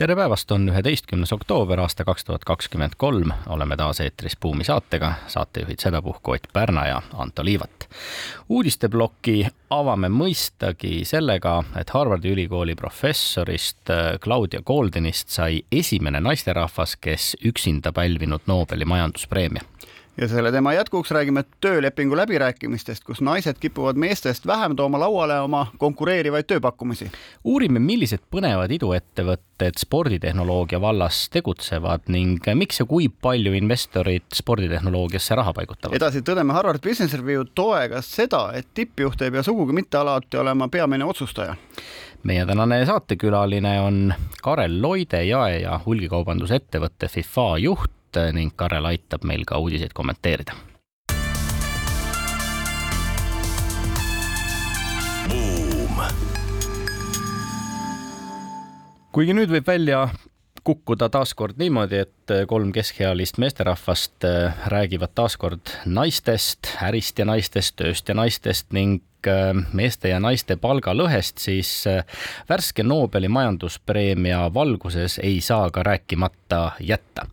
tere päevast, on üheteistkümnes oktoober aasta kaks tuhat kakskümmend kolm, oleme taas eetris Buumi saatega, saatejuhid sedapuhku Ott Pärna ja Anto Liivat. uudisteploki avame mõistagi sellega, et Harvardi ülikooli professorist äh, Claudia Goldinist sai esimene naisterahvas, kes üksinda pälvinud Nobeli majanduspreemia ja selle teema jätkuks räägime töölepingu läbirääkimistest, kus naised kipuvad meestest vähem tooma lauale oma konkureerivaid tööpakkumisi. uurime, millised põnevad iduettevõtted sporditehnoloogia vallas tegutsevad ning miks ja kui palju investorid sporditehnoloogiasse raha paigutavad. edasi tõdeme Harvard Business Review toega seda, et tippjuht ei pea sugugi mitte alati olema peamine otsustaja meie tänane saatekülaline on Karel Loide, jae- ja hulgikaubandusettevõtte FIFA juht Äh, ning Karel aitab meil ka uudiseid kommenteerida. kuigi nüüd võib välja kukkuda taaskord niimoodi, et kolm keskealist meesterahvast äh, räägivad taaskord naistest, ärist ja naistest, tööst ja naistest ning Äh, meeste ja naiste palgalõhest, siis värske Nobeli majanduspreemia valguses ei saa ka rääkimata jätta.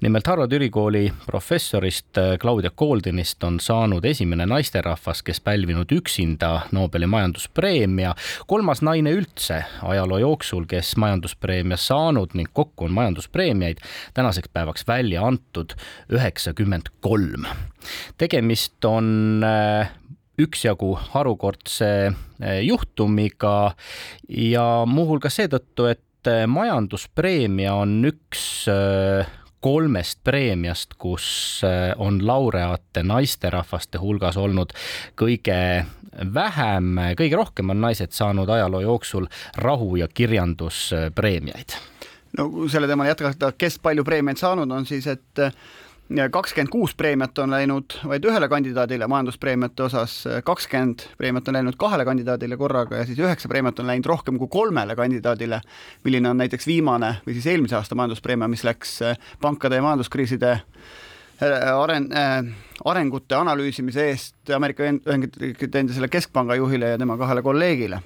nimelt Harvardi ülikooli professorist Claudia Goldinist on saanud esimene naisterahvas, kes pälvinud üksinda Nobeli majanduspreemia, kolmas naine üldse ajaloo jooksul, kes majanduspreemia saanud ning kokku on majanduspreemiaid tänaseks päevaks välja antud üheksakümmend kolm. tegemist on üksjagu harukordse eh, juhtumiga ja muuhulgas seetõttu, et eh, majanduspreemia on üks kolmest preemiast, kus on laureaate naisterahvaste hulgas olnud kõige vähem, kõige rohkem on naised saanud ajaloo jooksul rahu- ja kirjanduspreemiaid. No selle teemal jätkata, kes palju preemiaid saanud on, siis et kakskümmend kuus preemiat on läinud vaid ühele kandidaadile majanduspreemiate osas, kakskümmend preemiat on läinud kahele kandidaadile korraga ja siis üheksa preemiat on läinud rohkem kui kolmele kandidaadile, milline on näiteks viimane või siis eelmise aasta majanduspreemia, mis läks äh, pankade ja majanduskriiside äh, aren- äh,, arengute analüüsimise eest Ameerika Ühendriikide endisele keskpanga juhile ja tema kahele kolleegile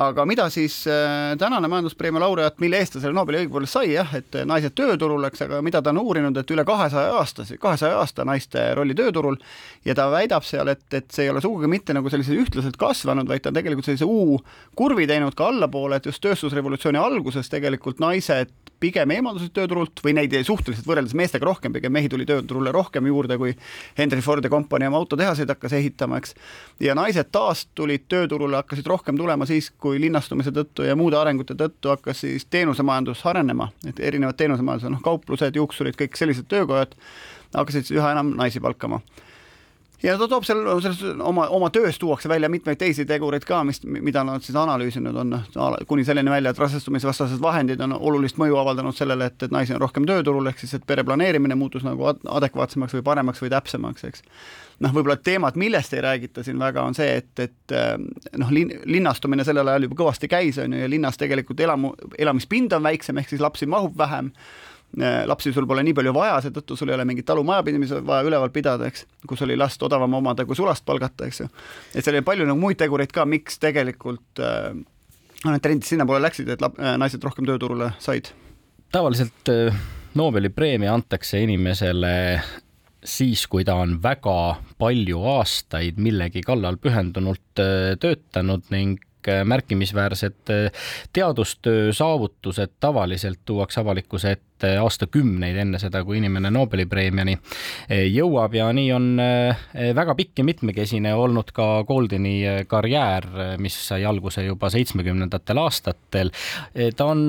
aga mida siis äh, tänane majanduspreemia laureaat, mille eest ta selle Nobeli õigupoolest sai jah, et naised tööturul, eks, aga mida ta on uurinud, et üle kahesaja aastasi, kahesaja aasta naiste rolli tööturul ja ta väidab seal, et, et see ei ole sugugi mitte nagu selliselt ühtlaselt kasvanud, vaid ta on tegelikult sellise U-kurvi teinud ka allapoole, et just tööstusrevolutsiooni alguses tegelikult naised pigem eemaldusid tööturult või neid suhteliselt võrreldes meestega rohkem, pigem mehi tuli tööturule rohkem juurde, kui Henry Ford ja kompanii oma autotehaseid hakkas ehitama, eks. ja naised taas tulid tööturule, hakkasid rohkem tulema siis, kui linnastumise tõttu ja muude arengute tõttu hakkas siis teenusemajandus arenema, et erinevad teenusemajandused, noh, kauplused, juuksurid, kõik sellised töökojad hakkasid üha enam naisi palkama ja ta toob seal selles oma, oma töös tuuakse välja mitmeid teisi tegureid ka, mis, mida nad siis analüüsinud on, kuni selleni välja, et rasestumisvastased vahendid on olulist mõju avaldanud sellele, et, et naisi on rohkem tööturul, ehk siis et pere planeerimine muutus nagu adekvaatsemaks või paremaks või täpsemaks, eks. Noh, võib-olla teemad, millest ei räägita siin väga, on see, et, et eh, noh, lin-, linnastumine sellel ajal juba kõvasti käis, on ju, ja linnas tegelikult elamu, elamispind on väiksem, ehk siis lapsi mahub vähem. Äh, lapsi sul pole nii palju vaja, seetõttu sul ei ole mingit talumajapidamist vaja üleval pidada, eks, kus oli last odavam omada kui sulast palgata, eks ju. et seal oli palju nagu muid tegureid ka, miks tegelikult äh, need trendid sinnapoole läksid, et lap, äh, naised rohkem tööturule said. tavaliselt äh, Nobeli preemia antakse inimesele siis, kui ta on väga palju aastaid millegi kallal pühendunult äh, töötanud ning märkimisväärsed teadustöö saavutused tavaliselt tuuakse avalikkuse ette et aastakümneid enne seda, kui inimene Nobeli preemiani eh, jõuab ja nii on eh, väga pikk ja mitmekesine olnud ka Goldini eh, karjäär, mis sai alguse juba seitsmekümnendatel aastatel. ta on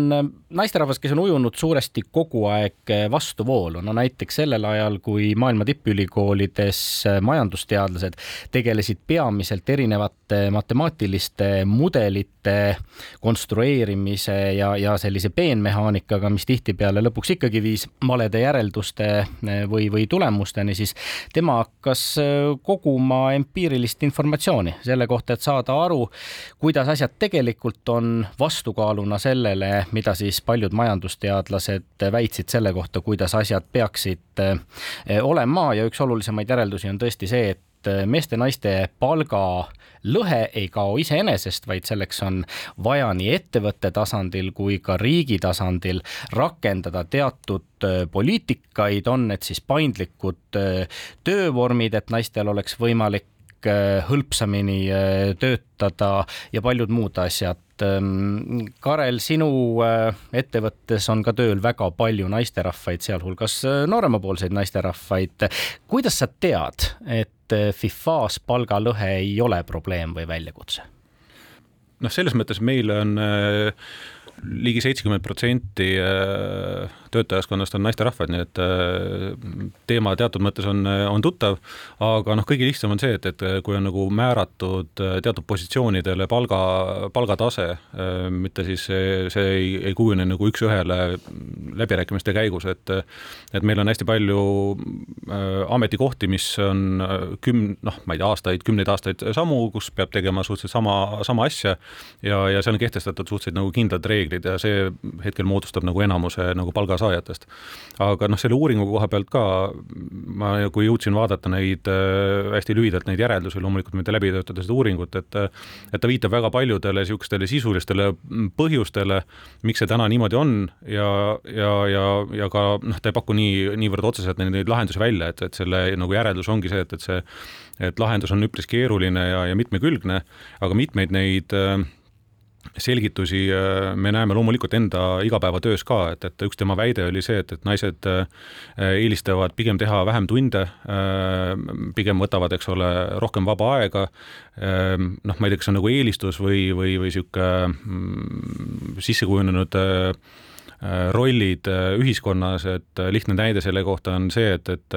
naisterahvas, kes on ujunud suuresti kogu aeg vastuvoolu, no näiteks sellel ajal, kui maailma tippülikoolides majandusteadlased tegelesid peamiselt erinevate matemaatiliste mudelite konstrueerimise ja, ja sellise peenmehaanikaga, mis tihtipeale lõpuks lõpuks ikkagi viis valede järelduste või, või tulemusteni, siis tema hakkas koguma empiirilist informatsiooni selle kohta, et saada aru, kuidas asjad tegelikult on vastukaaluna sellele, mida siis paljud majandusteadlased väitsid selle kohta, kuidas asjad peaksid olema. Ja üks olulisemaid järeldusi on tõesti see, et meeste-naiste palgalõhe ei kao iseenesest, vaid selleks on vaja nii ettevõtte tasandil kui ka riigi tasandil rakendada teatud poliitikaid, on need siis paindlikud töövormid, et naistel oleks võimalik hõlpsamini töötada ja paljud muud asjad Ähm, Karel, sinu äh, ettevõttes on ka tööl väga palju naisterahvaid, sealhulgas äh, nooremapoolseid naisterahvaid. kuidas sa tead, et äh, FIFA-s palgalõhe ei ole probleem või väljakutse? noh, selles mõttes meil on ligi seitsekümmend protsenti töötajaskonnast on naisterahvad, nii et äh, teema teatud mõttes on, on tuttav, aga noh, kõige lihtsam on see, et, et kui on nagu määratud äh, teatud positsioonidele palga, palgatase, äh, mitte siis see, see ei, ei kujune nagu üks-ühele läbirääkimiste käigus, et et meil on hästi palju ametikohti, mis on küm-, noh, ma ei tea, aastaid, kümneid aastaid samu, kus peab tegema suhteliselt sama, sama asja ja, ja seal on kehtestatud suhteliselt nagu kindlad reeglid ja see hetkel moodustab nagu enamuse nagu palgas saajatest. aga noh, selle uuringu koha pealt ka ma nagu jõudsin vaadata neid äh, hästi lühidalt neid järeldusi, loomulikult mitte läbi töötada seda uuringut, et et ta viitab väga paljudele niisugustele sisulistele põhjustele, miks see täna niimoodi on ja, ja, ja, ja ka noh, ta ei paku nii, niivõrd otseselt neid, neid lahendusi välja, et, et selle nagu järeldus ongi see, et, et see et lahendus on üpris keeruline ja, ja mitmekülgne, aga mitmeid neid äh, selgitusi äh, me näeme loomulikult enda igapäevatöös ka, et, et üks tema väide oli see, et, et naised äh, eelistavad pigem teha vähem tunde, äh, pigem võtavad, eks ole, rohkem vaba aega, noh, ma ei tea, kas see on nagu eelistus või, või, või niisugune mm, sissekujunenud Äh, rollid äh, ühiskonnas, et äh, lihtne näide selle kohta on see, et, et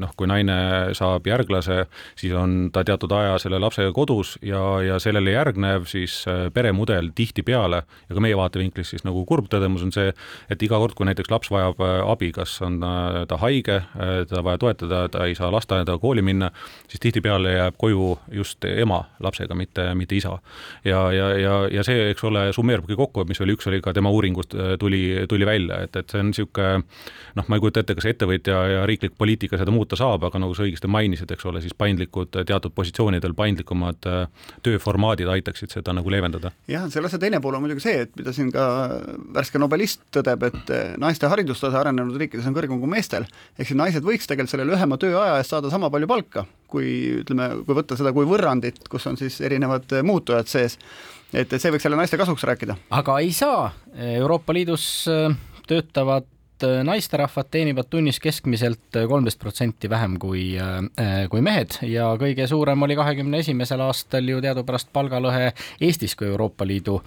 noh, kui naine saab järglase, siis on ta teatud aja selle lapsega kodus ja, ja sellele järgnev siis peremudel tihtipeale ja ka meie vaatevinklist siis nagu kurb tõdemus on see, et iga kord, kui näiteks laps vajab abi, kas on ta haige, teda vaja toetada, ta ei saa lasteaeda, kooli minna, siis tihtipeale jääb koju just ema lapsega, mitte, mitte isa. ja, ja, ja, ja see, eks ole, summeerubki kokku, mis oli, üks oli ka tema uuringust tuli tuli, tuli välja, et, et see on niisugune noh, ma ei kujuta ette, kas ettevõtja ja riiklik poliitika seda muuta saab, aga nagu sa õigesti mainisid, eks ole, siis paindlikud teatud positsioonidel paindlikumad äh, tööformaadid aitaksid seda nagu leevendada. jah, selle asja teine pool on muidugi see, et mida siin ka värske nobelist tõdeb, et äh, naiste haridustase arenenud riikides on kõrgem kui meestel, ehk siis naised võiks tegelikult selle lühema tööaja eest saada sama palju palka, kui ütleme, kui võtta seda kui võrrandit, kus on siis erinevad muutujad sees et, see võiks jälle naiste kasuks rääkida. aga ei saa, Euroopa Liidus äh, töötavad naisterahvad teenivad tunnis keskmiselt äh, kolmteist protsenti vähem kui, kui mehed ja kõige suurem oli kahekümne esimesel aastal ju teadupärast palgalõhe Eestis, kui Euroopa Liidu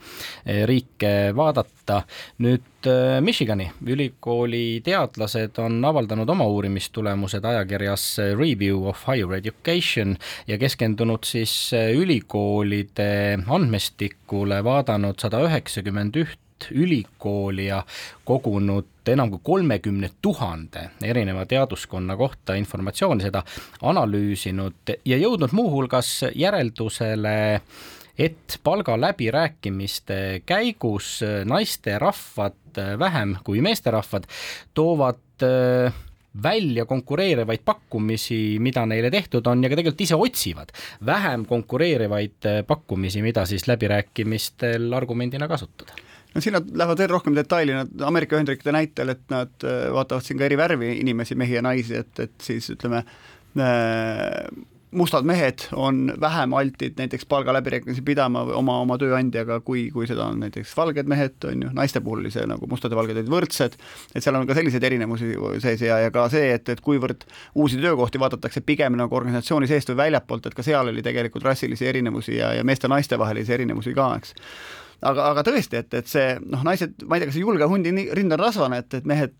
riike vaadata. nüüd Michigani ülikooli teadlased on avaldanud oma uurimistulemused ajakirjas Review of Higher Education ja keskendunud siis ülikoolide andmestikule, vaadanud sada üheksakümmend üht ülikooli ja kogunud enam kui kolmekümne tuhande erineva teaduskonna kohta informatsiooni, seda analüüsinud ja jõudnud muuhulgas järeldusele, et palgaläbirääkimiste käigus naisterahvad vähem kui meesterahvad toovad äh, välja konkureerivaid pakkumisi, mida neile tehtud on ja ka tegelikult ise otsivad vähem konkureerivaid äh, pakkumisi, mida siis läbirääkimistel argumendina kasutada no siin nad lähevad veel rohkem detaili, nad Ameerika Ühendriikide näitel, et nad äh, vaatavad siin ka eri värvi inimesi, mehi ja naisi, et, et siis ütleme äh,, mustad mehed on vähem altid näiteks palgaläbirääkimisi pidama oma, oma tööandjaga, kui, kui seda on näiteks valged mehed, on ju, naiste puhul oli see nagu mustad ja valged olid võrdsed, et seal on ka selliseid erinevusi sees ja, ja ka see, et, et kuivõrd uusi töökohti vaadatakse pigem nagu organisatsiooni seest või väljapoolt, et ka seal oli tegelikult rassilisi erinevusi ja, ja meeste-naiste vahelisi erinevusi ka, eks aga, aga tõesti, et, et see noh, naised, ma ei tea, kas see julge hundi rind on rasvane, et, et mehed,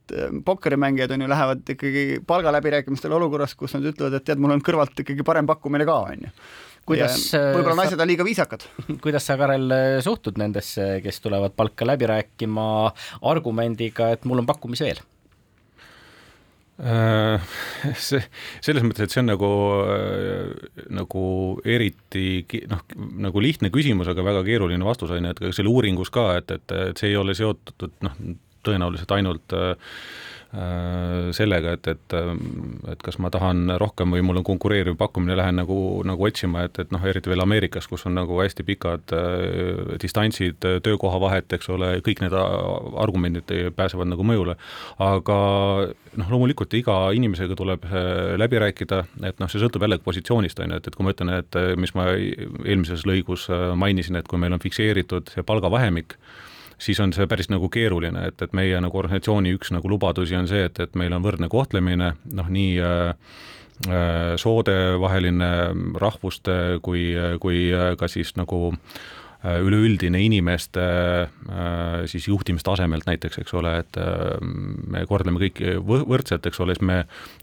pokkerimängijad on ju, lähevad ikkagi palgaläbirääkimistele olukorras, kus nad ütlevad, et tead, mul on kõrvalt ikkagi parem pakkumine ka, on ju kuidas võib-olla naised on liiga viisakad. kuidas sa, Karel, suhtud nendesse, kes tulevad palka läbi rääkima argumendiga, et mul on pakkumisi veel? Äh, see, selles mõttes, et see on nagu, äh, nagu eriti noh, nagu lihtne küsimus, aga väga keeruline vastus on ju, et selle uuringus ka, et, et, et see ei ole seotud noh, tõenäoliselt ainult äh, sellega, et, et, et kas ma tahan rohkem või mul on konkureeriv pakkumine, lähen nagu, nagu otsima, et, et noh, eriti veel Ameerikas, kus on nagu hästi pikad äh, distantsid, töökoha vahet, eks ole, kõik need argumendid pääsevad nagu mõjule. aga noh, loomulikult iga inimesega tuleb äh, läbi rääkida, et noh, see sõltub jällegi positsioonist, on ju, et, et kui ma ütlen, et mis ma eelmises lõigus mainisin, et kui meil on fikseeritud see palgavahemik, siis on see päris nagu keeruline, et, et meie nagu organisatsiooni üks nagu lubadusi on see, et, et meil on võrdne kohtlemine, noh nii äh, äh soodevaheline rahvuste kui, kui ka siis nagu äh, Äh, üleüldine inimeste äh, siis juhtimistasemelt näiteks, eks ole, et äh, me kordleme kõiki võrdselt, eks ole, siis me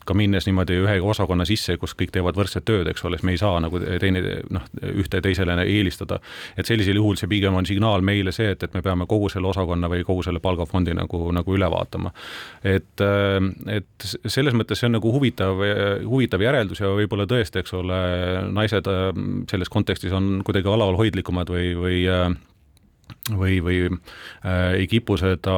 ka minnes niimoodi ühe osakonna sisse, kus kõik teevad võrdset tööd, eks ole, siis me ei saa nagu teine noh, ühte teisele eelistada. et sellisel juhul see pigem on signaal meile see, et, et me peame kogu selle osakonna või kogu selle palgafondi nagu, nagu üle vaatama. et, et selles mõttes see on nagu huvitav, huvitav järeldus ja võib-olla tõesti, eks ole, naised selles kontekstis on kuidagi alalhoidlikumad või, või või või äh, ei kipu seda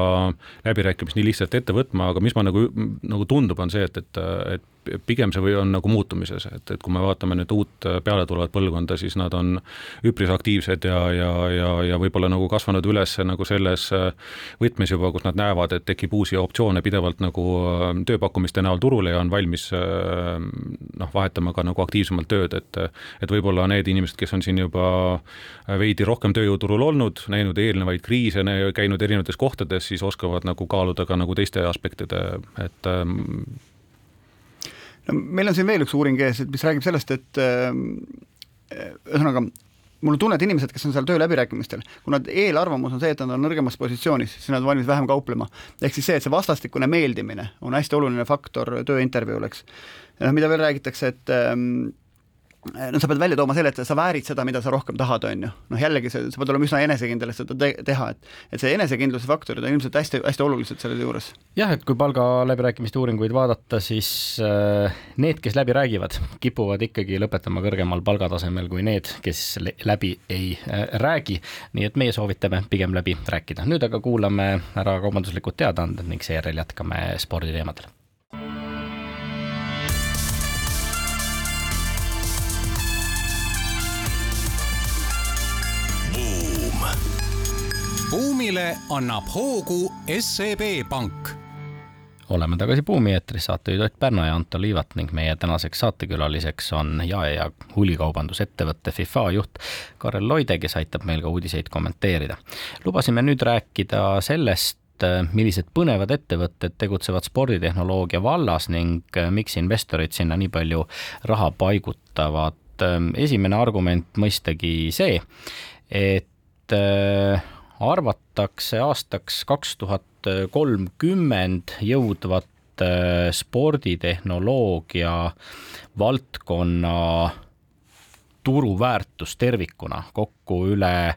läbirääkimist nii lihtsalt ette võtma, aga mis ma nagu, nagu tundub, on see, et, et, et pigem see või on nagu muutumises, et, et kui me vaatame nüüd uut äh, pealetulevat põlvkonda, siis nad on üpris aktiivsed ja, ja, ja, ja võib-olla nagu kasvanud üles nagu selles äh, võtmes juba, kus nad näevad, et tekib uusi optsioone pidevalt nagu äh, tööpakkumiste näol turule ja on valmis noh, vahetama ka nagu aktiivsemalt tööd, et et võib-olla need inimesed, kes on siin juba veidi rohkem tööjõuturul olnud, näinud eelnevaid kriise, käinud erinevates kohtades, siis oskavad nagu kaaluda ka nagu teiste aspektide, et ähm, meil on siin veel üks uuring ees, mis räägib sellest, et äh, ühesõnaga mul on tunne, et inimesed, kes on seal tööläbirääkimistel, kui nad eelarvamus on see, et nad on nõrgemas positsioonis, siis nad on valmis vähem kauplema. ehk siis see, et see vastastikune meeldimine on hästi oluline faktor tööintervjuul, eks. noh, mida veel räägitakse, et ähm, no sa pead välja tooma selle, et sa väärid seda, mida sa rohkem tahad, on ju. noh, jällegi see, sa pead olema üsna enesekindel, et seda te teha, et et see enesekindluse faktorid on ilmselt hästi-hästi olulised selle juures. jah, et kui palgaläbirääkimiste uuringuid vaadata, siis äh, need, kes läbi räägivad, kipuvad ikkagi lõpetama kõrgemal palgatasemel kui need, kes läbi ei äh, räägi. nii et meie soovitame pigem läbi rääkida. nüüd aga kuulame ära kaubanduslikud teadaanded ning seejärel jätkame sporditeemadel buumile annab hoogu SEB Pank oleme tagasi Buumi eetris, saatejuhid Ott Pärna ja Anto Liivat ning meie tänaseks saatekülaliseks on jae- ja hulgikaubandusettevõtte FIFA juht Karel Loide, kes aitab meil ka uudiseid kommenteerida. lubasime nüüd rääkida sellest, millised põnevad ettevõtted tegutsevad sporditehnoloogia vallas ning miks investorid sinna nii palju raha paigutavad. esimene argument mõistagi see, et arvatakse aastaks kaks tuhat kolmkümmend jõudvat äh, sporditehnoloogia valdkonna turuväärtus tervikuna kokku üle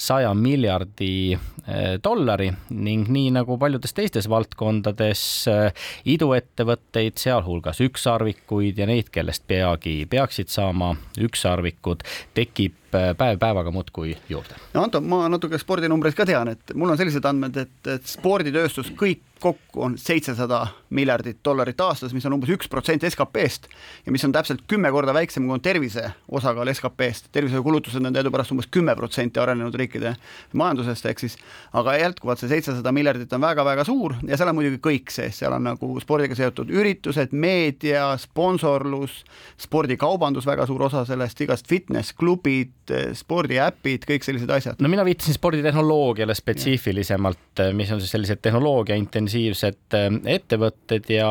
saja miljardi eh, dollari ning nii nagu paljudes teistes valdkondades eh, iduettevõtteid, sealhulgas ükssarvikuid ja neid, kellest peagi peaksid saama ükssarvikud, tekib eh, päev päevaga muudkui juurde. no Anto, ma natuke spordinumbreid ka tean, et mul on sellised andmed, et, et sporditööstus kõik kokku on seitsesada miljardit dollarit aastas, mis on umbes üks protsent SKP-st ja mis on täpselt kümme korda väiksem, kui on tervise osakaal SKP-st. tervishoiukulutused on teadupärast umbes kümme protsenti arenenud riikide majandusest, ehk siis aga jätkuvalt see seitsesada miljardit on väga-väga suur ja seal on muidugi kõik sees, seal on nagu spordiga seotud üritused, meedia, sponsorlus, spordikaubandus, väga suur osa sellest, igast fitness-klubid, spordiäpid, kõik sellised asjad. no mina viitasin sporditehnoloogiale spetsiifilisemalt, mis on siis sellised tehnoloogia intensiivsed ähm, ettevõtted ja,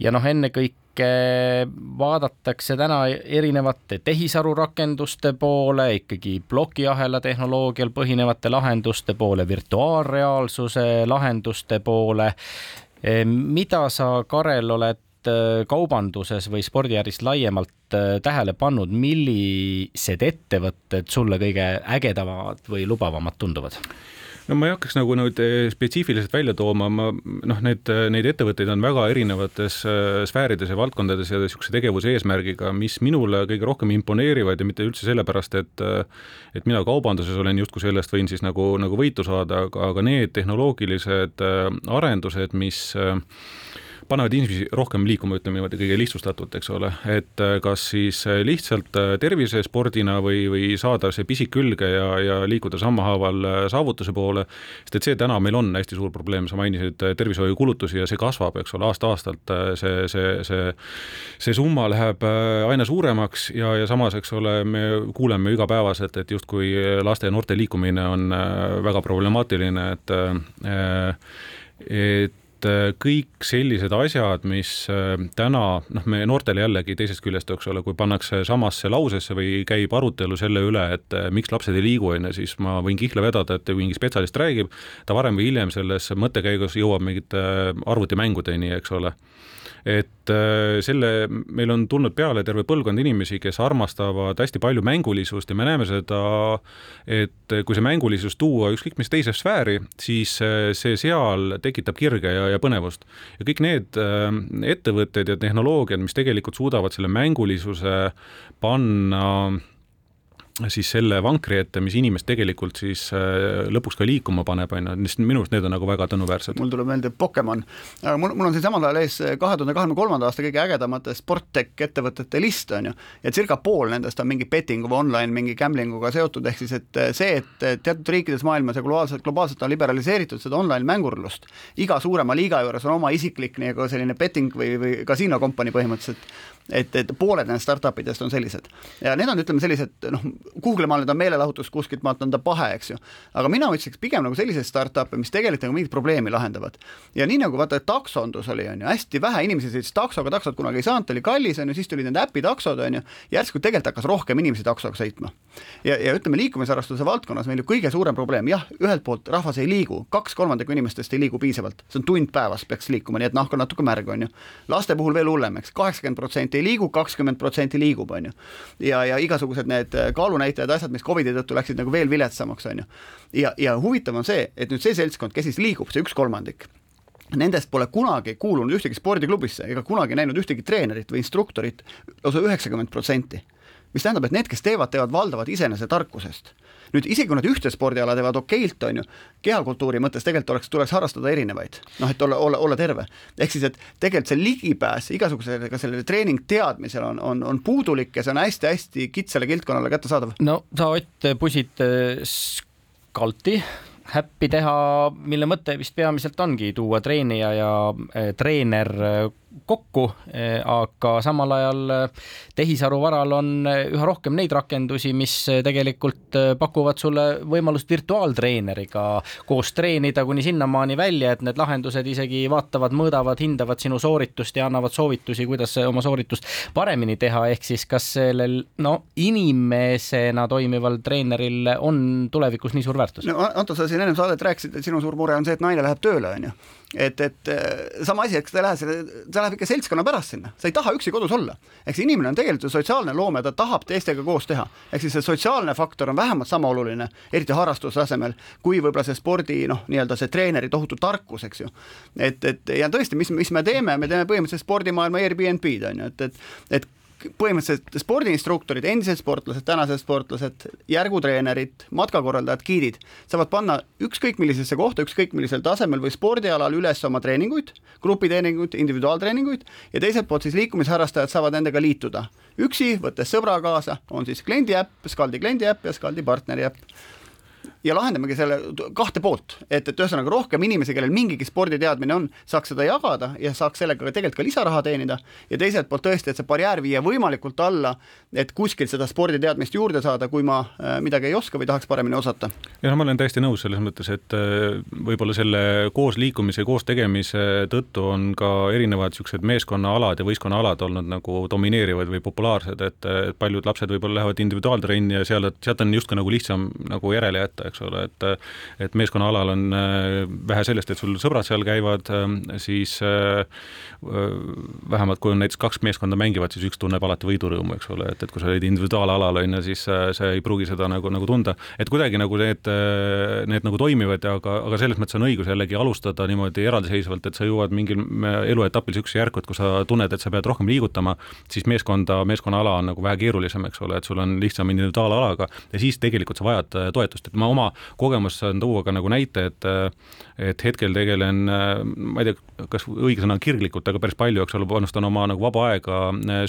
ja noh, ennekõike vaadatakse täna erinevate tehisarurakenduste poole, ikkagi plokiahela tehnoloogial põhinevate lahenduste poole, virtuaalreaalsuse lahenduste poole. Ehm, mida sa, Karel, oled äh, kaubanduses või spordiäris laiemalt tähele pannud, millised ettevõtted sulle kõige ägedamad või lubavamad tunduvad? No ma ei hakkaks nagu nüüd eh, spetsiifiliselt välja tooma, ma noh, need, neid ettevõtteid on väga erinevates äh, sfäärides ja valdkondades ja niisuguse tegevuse eesmärgiga, mis minule kõige rohkem imponeerivad ja mitte üldse sellepärast, et äh, et mina kaubanduses olen justkui sellest võin siis nagu, nagu võitu saada, aga, aga need tehnoloogilised arendused, mis äh, panevad inimesi rohkem liikuma, ütleme niimoodi kõige lihtsustatult, eks ole, et äh, kas siis äh, lihtsalt äh, tervisespordina või, või saada see pisik külge ja, ja liikuda sammhaaval saavutuse poole, sest et see täna meil on hästi suur probleem, sa mainisid tervishoiukulutusi ja see kasvab, eks ole, aasta-aastalt see, see, see, see summa läheb aina suuremaks ja, ja samas, eks ole, me kuuleme igapäevaselt, et justkui laste ja noorte liikumine on väga problemaatiline, et et et äh, kõik sellised asjad, mis äh, täna noh, me noortele jällegi teisest küljest, eks ole, kui pannakse samasse lausesse või käib arutelu selle üle, et äh, miks lapsed ei liigu, on ju, siis ma võin kihla vedada, et mingi spetsialist räägib, ta varem või hiljem selles mõttekäigus jõuab mingite arvutimängudeni, eks ole et äh, selle, meil on tulnud peale terve põlvkond inimesi, kes armastavad hästi palju mängulisust ja me näeme seda, et kui see mängulisus tuua ükskõik mis teise sfääri, siis äh, see seal tekitab kirge ja, ja põnevust. ja kõik need äh, ettevõtted ja tehnoloogiad, mis tegelikult suudavad selle mängulisuse panna siis selle vankri ette, mis inimest tegelikult siis äh, lõpuks ka liikuma paneb, on ju, sest minu arust need on nagu väga tänuväärsed. mul tuleb meelde Pokemon, aga mul, mul on siin samal ajal ees kahe tuhande kahekümne kolmanda aasta kõige ägedamate sporttech ettevõtete list, on ju, ja circa pool nendest on mingi betting või online mingi gambling uga seotud, ehk siis et see, et teatud riikides maailmas ja globaalselt, globaalselt on liberaliseeritud seda online mängurlust, iga suurema liiga juures on oma isiklik nagu selline betting või, või kasiinokompanii põhimõtteliselt, et, et pooled nendest startup idest on sellised. ja need on, ütleme, sellised noh, Google'i maal nüüd on meelelahutus, kuskilt maalt on ta pahe, eks ju. aga mina otsiks pigem nagu selliseid startup'e, mis tegelikult nagu mingit probleemi lahendavad. ja nii nagu vaata, taksondus oli, on ju, hästi vähe inimesi sõitis taksoga, taksot kunagi ei saanud, ta oli kallis, on ju, siis tulid need äpitaksod, on ju, järsku tegelikult hakkas rohkem inimesi taksoga sõitma. ja, ja ütleme, liikumisharrastuse valdkonnas meil ju kõige suurem probleem, jah, ühelt poolt rahvas ei liigu, kaks kolmandikku inimestest ei liigu piisavalt, see on tund päevas peaks liikuma, nii et nahk on natuke märg, on ju. laste puhul veel hullem, eks, kaheksakümmend protsenti ei liigu, kakskümmend protsenti liigub, on ju. ja, ja igasugused need kaalunäitajad, asjad, mis Covidi tõttu läksid nagu veel viletsamaks, on ju. ja, ja huvitav on see, et nüüd see seltskond, kes siis liigub, see üks kolmandik, Nendest pole kunagi kuulunud ühtegi spordiklubisse ega kunagi näinud ühtegi treenerit või instruktorit, lausa üheksakümmend protsenti. mis tähendab, et need, kes teevad, teevad valdavalt iseenese tarkusest nüüd isegi kui nad ühte spordiala teevad okeilt, on ju, kehakultuuri mõttes tegelikult oleks, tuleks harrastada erinevaid, noh, et olla, olla, olla terve. ehk siis, et tegelikult see ligipääs igasugusele ka sellele treeningteadmisele on, on, on puudulik ja see on hästi-hästi kitsale kildkonnale kättesaadav. no sa, Ott, pusid äh, skalti äppi teha, mille mõte vist peamiselt ongi tuua treenija ja äh, treener äh, kokku, eh, aga samal ajal eh, tehisaru varal on eh, üha rohkem neid rakendusi, mis tegelikult pakuvad sulle võimalust virtuaaltreeneriga koos treenida kuni sinnamaani välja, et need lahendused isegi vaatavad, mõõdavad, hindavad sinu sooritust ja annavad soovitusi, kuidas oma sooritust paremini teha, ehk siis kas sellel no inimesena toimival treeneril on tulevikus nii suur väärtus? no Anto, sa siin ennem saadet rääkisid, et sinu suur mure on see, et naine läheb tööle, on ju et, et äh, sama asi, et kas ta ei lähe selle, ta läheb ikka seltskonna pärast sinna, sa ei taha üksi kodus olla. ehk see inimene on tegelikult ju sotsiaalne loom ja ta tahab teistega koos teha. ehk siis see sotsiaalne faktor on vähemalt sama oluline, eriti harrastuse asemel, kui võib-olla see spordi noh, nii-öelda see treeneri tohutu tarkus, eks ju. et, et ja tõesti, mis, mis me teeme, me teeme põhimõtteliselt spordimaailma Airbnb-d on ju, et, et, et põhimõtteliselt spordiinstruktorid, endised sportlased, tänased sportlased, järgutreenerid, matkakorraldajad, giidid saavad panna ükskõik millisesse kohta, ükskõik millisel tasemel või spordialal üles oma treeninguid, grupitreeninguid, individuaaltreeninguid ja teiselt poolt siis liikumisharrastajad saavad nendega liituda. üksi, võttes sõbra kaasa, on siis kliendi äpp, Skaldi kliendi äpp ja Skaldi partneri äpp ja lahendamegi selle kahte poolt, et, et ühesõnaga rohkem inimesi, kellel mingigi sporditeadmine on, saaks seda jagada ja saaks sellega ka tegelikult ka lisaraha teenida ja teiselt poolt tõesti, et see barjäär viia võimalikult alla, et kuskilt seda sporditeadmist juurde saada, kui ma äh, midagi ei oska või tahaks paremini osata. ja no ma olen täiesti nõus selles mõttes, et äh, võib-olla selle koos liikumise, koos tegemise tõttu on ka erinevad niisugused meeskonnaalad ja võistkonnaalad olnud nagu domineerivad või populaarsed, et paljud lapsed võib-olla lähevad individuaaltrenni ja seal, sealt on justkui nagu lihtsam nagu järele jätta, eks ole, et et meeskonnaalal on vähe sellest, et sul sõbrad seal käivad, siis vähemalt kui on näiteks kaks meeskonda mängivad, siis üks tunneb alati võidurõõmu, eks ole, et, et kui sa olid individuaalalal, on ju, siis sa ei pruugi seda nagu, nagu tunda, et kuidagi nagu need, need nagu toimivad, aga, aga selles mõttes on õigus jällegi alustada niimoodi eraldiseisvalt, et sa jõuad mingil eluetapil niisuguse järku, et kui sa tunned, et sa pead rohkem liigutama, siis meeskonda, meeskonnaala on nagu vähe keerulisem, eks ole, et sul on lihtsam individuaalalaga ja siis tegelikult sa vajad toetust, et ma oma kogemust saan tuua ka nagu näite, et et hetkel tegelen, ma ei tea, kas õige sõna on kirglikult, aga päris palju, eks ole, panustan oma nagu vaba aega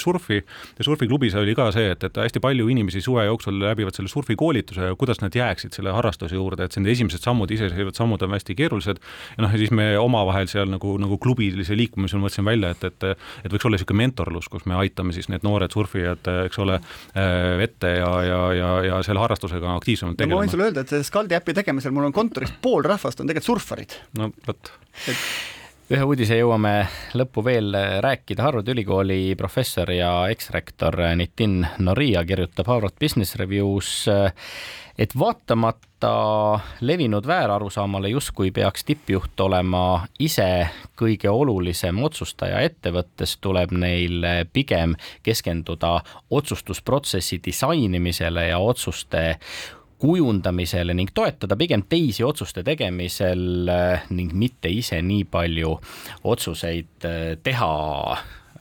surfi ja surfiklubis oli ka see, et, et hästi palju inimesi suve jooksul läbivad selle surfikoolituse ja kuidas nad jääksid selle harrastuse juurde, et nende esimesed sammud, iseseisvad sammud on hästi keerulised ja noh, ja siis me omavahel seal nagu, nagu klubilise liikumisel mõtlesime välja, et, et et võiks olla niisugune mentorlus, kus me aitame siis need noored surfijad, eks ole, vette ja, ja, ja, ja selle harrastusega aktiivsemalt tegelema no,. ma võin sulle öelda, et Skaldi äpi tegemisel mul on kontoris pool rahvast on tegelikult surfarid. no vot et ühe uudise jõuame lõppu veel rääkida. Harvard Ülikooli professor ja eksrektor Nitin Noria kirjutab Harvard Business Reviews, et vaatamata levinud väärarusaamale, justkui peaks tippjuht olema ise kõige olulisem otsustaja ettevõttes, tuleb neil pigem keskenduda otsustusprotsessi disainimisele ja otsuste kujundamisele ning toetada pigem teisi otsuste tegemisel eh, ning mitte ise nii palju otsuseid eh, teha.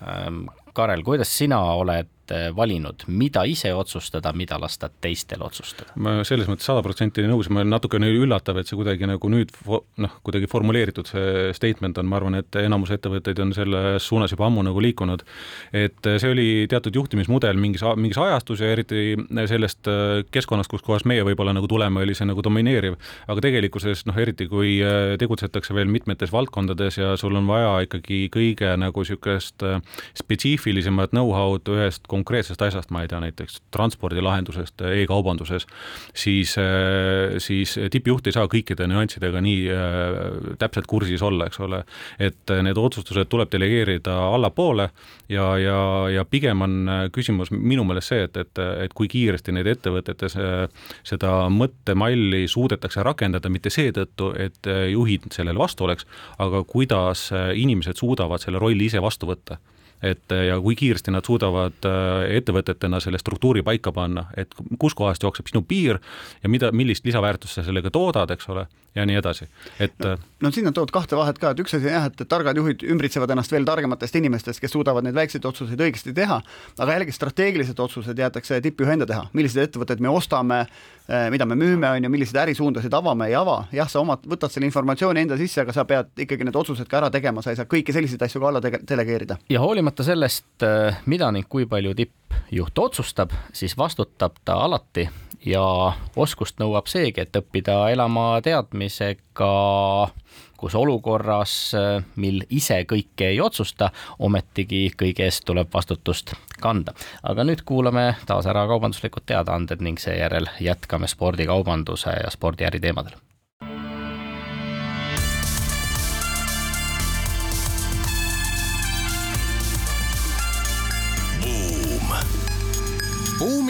Ähm, Karel, kuidas sina oled Eh, valinud, mida ise otsustada, mida lasta teistel otsustada? ma selles mõttes sada protsenti nõus, ma olen natukene üllatav, et see kuidagi nagu nüüd noh, kuidagi formuleeritud see statement on, ma arvan, et enamus ettevõtteid on selles suunas juba ammu nagu liikunud. et see oli teatud juhtimismudel mingis, mingis ajastus ja eriti sellest äh, keskkonnast, kus kohas meie võib-olla nagu tuleme, oli see nagu domineeriv. aga tegelikkuses noh, eriti kui tegutsetakse veel mitmetes valdkondades ja sul on vaja ikkagi kõige nagu niisugust spetsiifilisemat know-how'd ühest konkreetsest asjast, ma ei tea, näiteks transpordilahendusest e-kaubanduses, siis, äh, siis tippjuht ei saa kõikide nüanssidega nii äh, täpselt kursis olla, eks ole. et äh, need otsustused tuleb delegeerida allapoole ja, ja, ja pigem on küsimus minu meelest see, et, et, et kui kiiresti neid ettevõtetes seda mõttemalli suudetakse rakendada, mitte seetõttu, et juhid sellele vastu oleks, aga kuidas inimesed suudavad selle rolli ise vastu võtta et ja kui kiiresti nad suudavad äh, ettevõtetena selle struktuuri paika panna, et kuskohast jookseb sinu piir ja mida, millist lisaväärtust sa sellega toodad, eks ole, ja nii edasi, et no, äh, no siin on toodud kahte vahet ka, et üks asi on jah, et targad juhid ümbritsevad ennast veel targematest inimestest, kes suudavad neid väikseid otsuseid õigesti teha, aga jällegi strateegilised otsused jäetakse tippjuhi enda teha, millised ettevõtted me ostame, äh, mida me müüme, on ju, milliseid ärisuundasid avame, ei ava, jah, sa omad, võtad selle informatsiooni enda sisse, aga sa pead ikkagi need otsused ka ära tegema, sa ei saa kõiki selliseid asju ka alla delegeerida. ja hoolimata sellest, äh, mida ning kui palju tippjuht otsustab, siis vastutab ta alati ja oskust nõuab seegi, et õppida elama teadmisega, kus olukorras, mil ise kõike ei otsusta, ometigi kõige eest tuleb vastutust kanda. aga nüüd kuulame taas ära kaubanduslikud teadaanded ning seejärel jätkame spordikaubanduse ja spordiäri teemadel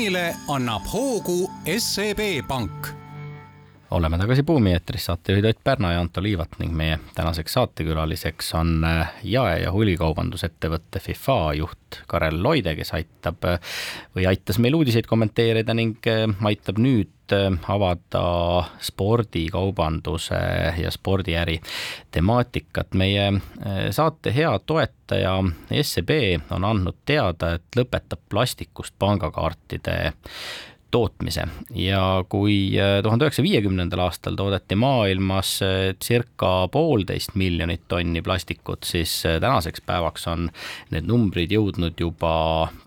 buumile annab hoogu SEB Pank. oleme tagasi Buumi eetris, saatejuhid Ott Pärna ja Anto Liivat ning meie tänaseks saatekülaliseks on äh, jae- ja hulikaubandusettevõtte FIFA juht Karel Loide, kes aitab või aitas meil uudiseid kommenteerida ning äh, aitab nüüd avada spordikaubanduse ja spordiäri temaatikat. meie äh, saate hea toetaja SEB on andnud teada, et lõpetab plastikust pangakaartide tootmise. Ja kui äh, tuhande üheksasaja viiekümnendal aastal toodeti maailmas äh, circa poolteist miljonit tonni plastikut, siis äh, tänaseks päevaks on need numbrid jõudnud juba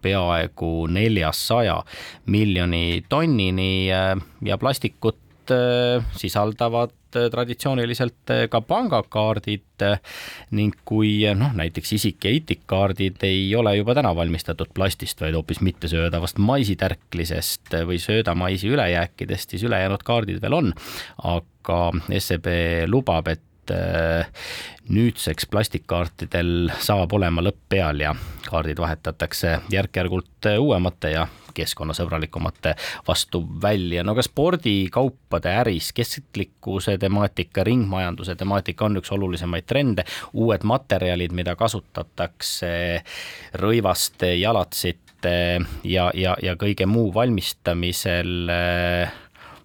peaaegu neljasaja miljoni tonnini ja plastikut sisaldavad traditsiooniliselt ka pangakaardid ning kui noh, näiteks isik- ja itikkaardid ei ole juba täna valmistatud plastist, vaid hoopis mittesöödavast maisitärklisest või söödamaisi ülejääkidest, siis ülejäänud kaardid veel on, aga SEB lubab, et nüüdseks plastikkaartidel saab olema lõpp peal ja kaardid vahetatakse järk-järgult uuemate ja keskkonnasõbralikumate vastu välja. no ka spordikaupade äris kestlikkuse temaatika, ringmajanduse temaatika on üks olulisemaid trende, uued materjalid, mida kasutatakse rõivaste, jalatsite ja, ja, ja kõige muu valmistamisel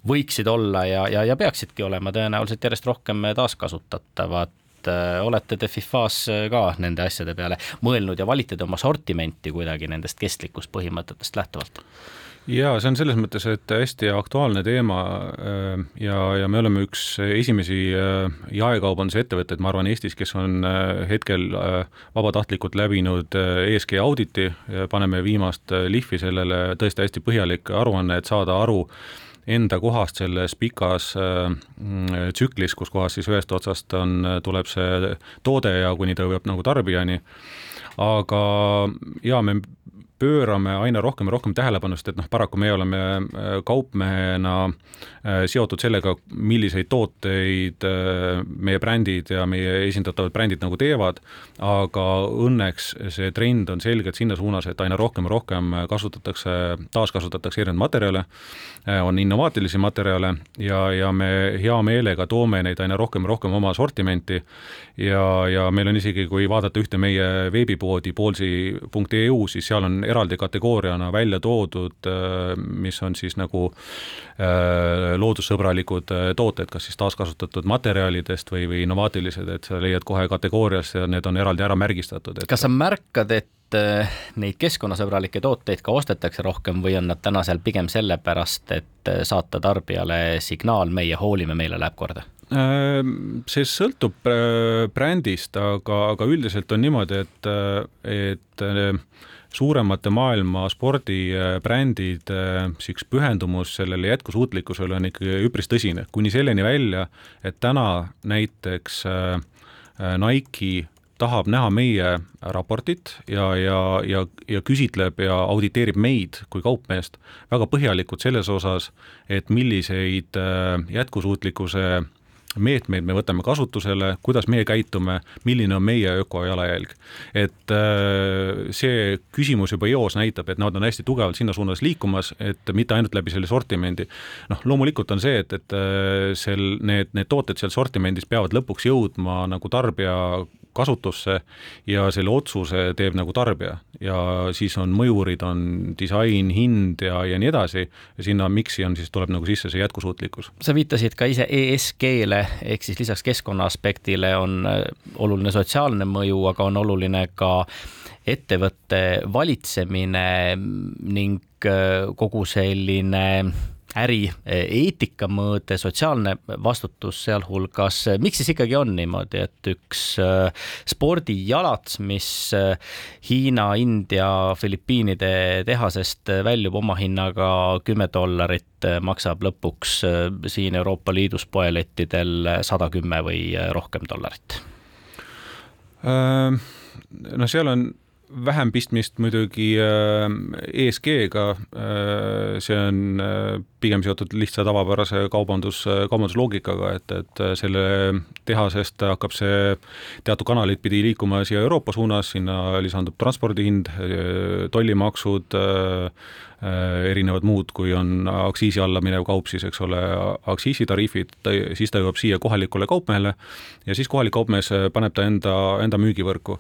võiksid olla ja, ja, ja peaksidki olema tõenäoliselt järjest rohkem taaskasutatavad olete te Fifas ka nende asjade peale mõelnud ja valite te oma sortimenti kuidagi nendest kestlikkuspõhimõtetest lähtuvalt? jaa, see on selles mõttes, et hästi aktuaalne teema äh, ja, ja me oleme üks esimesi äh, jaekaubanduse ettevõtteid, ma arvan, Eestis, kes on äh, hetkel vabatahtlikult läbinud ESG auditi, paneme viimast lihvi sellele, tõesti hästi põhjalik aruanne, et saada aru, enda kohast selles pikas äh, tsüklis, kus kohas siis ühest otsast on, tuleb see toode ja kuni ta jõuab nagu tarbijani. aga jaa, me pöörame aina rohkem ja rohkem tähelepanu, sest et noh, paraku me oleme äh, kaupmehena äh, seotud sellega, milliseid tooteid äh, meie brändid ja meie esindatavad brändid nagu teevad, aga õnneks see trend on selgelt sinna suunas, et aina rohkem ja rohkem kasutatakse, taaskasutatakse erinevaid materjale, on innovaatilisi materjale ja, ja me hea meelega toome neid aina rohkem ja rohkem oma sortimenti ja, ja meil on isegi, kui vaadata ühte meie veebipoodi, poolsi.eu, siis seal on eraldi kategooriana välja toodud, äh, mis on siis nagu äh, loodussõbralikud äh, tooted, kas siis taaskasutatud materjalidest või, või innovaatilised, et sa leiad kohe kategoorias ja need on eraldi ära märgistatud et.... kas sa märkad, et neid keskkonnasõbralikke tooteid ka ostetakse rohkem või on nad täna seal pigem sellepärast, et saata tarbijale signaal, meie hoolime, meile läheb korda? see sõltub brändist, aga, aga üldiselt on niimoodi, et, et suuremate maailma spordibrändide siukest pühendumus sellele jätkusuutlikkusele on ikkagi üpris tõsine, kuni selleni välja, et täna näiteks äh, Nike tahab näha meie raportit ja, ja, ja, ja küsitleb ja auditeerib meid kui kaupmeest väga põhjalikult selles osas, et milliseid äh, jätkusuutlikkuse meetmeid me võtame kasutusele, kuidas meie käitume, milline on meie ökojalajälg. et äh, see küsimus juba eos näitab, et nad on hästi tugevalt sinna suunas liikumas, et mitte ainult läbi selle sortimendi. noh, loomulikult on see, et, et äh, sel, need, need tooted seal sortimendis peavad lõpuks jõudma nagu tarbija kasutusse ja selle otsuse teeb nagu tarbija ja siis on mõjurid, on disain, hind ja, ja nii edasi sinna miksi on siis, tuleb nagu sisse see jätkusuutlikkus. sa viitasid ka ise ESG-le ehk siis lisaks keskkonna aspektile on äh, oluline sotsiaalne mõju, aga on oluline ka ettevõtte valitsemine ning äh, kogu selline ärieetika mõõde, sotsiaalne vastutus sealhulgas. miks siis ikkagi on niimoodi, et üks äh, spordijalats, mis äh, Hiina, India, Filipiinide tehasest väljub omahinnaga kümme dollarit, äh, maksab lõpuks siin Euroopa Liidus poelettidel sada kümme või rohkem dollarit? no seal on vähem pistmist muidugi äh, ESG-ga, äh, see on äh, pigem seotud lihtsa tavapärase kaubandus, kaubandusloogikaga, et, et selle tehasest hakkab see teatud kanaleid pidi liikuma siia Euroopa suunas, sinna lisandub transpordi hind, tollimaksud, erinevad muud, kui on aktsiisi alla minev kaup, siis eks ole, aktsiisitariifid, siis ta jõuab siia kohalikule kaupmehele ja siis kohalik kaupmees paneb ta enda, enda müügivõrku.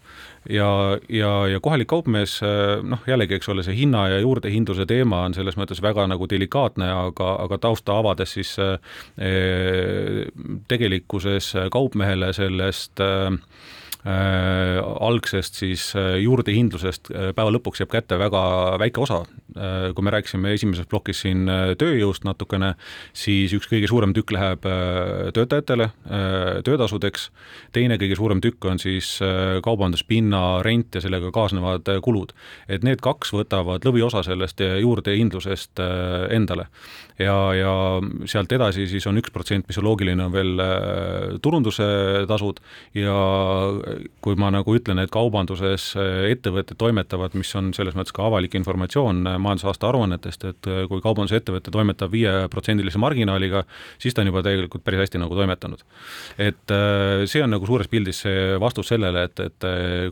Ja, ja, ja kohalik kaupmees, noh, jällegi, eks ole, see hinna ja juurdehindluse teema on selles mõttes väga nagu delikaatne, aga, aga tausta avades siis eh, tegelikkuses kaupmehele sellest eh, äh, algsest siis äh, juurdehindlusest äh, päeva lõpuks jääb kätte väga väike osa äh,. kui me rääkisime esimeses plokis siin äh, tööjõust natukene, siis üks kõige suurem tükk läheb äh, töötajatele äh,, töötasudeks, teine kõige suurem tükk on siis äh, kaubanduspinna rent ja sellega kaasnevad äh, kulud. et need kaks võtavad lõviosa sellest äh, juurdehindlusest äh, endale. ja, ja sealt edasi siis on üks protsent, mis on loogiline, on veel äh, turunduse tasud ja kui ma nagu ütlen, et kaubanduses ettevõtted toimetavad, mis on selles mõttes ka avalik informatsioon majandusaasta aruannetest, et kui kaubandusettevõte toimetab viieprotsendilise marginaaliga, siis ta on juba tegelikult päris hästi nagu toimetanud. et see on nagu suures pildis see vastus sellele, et, et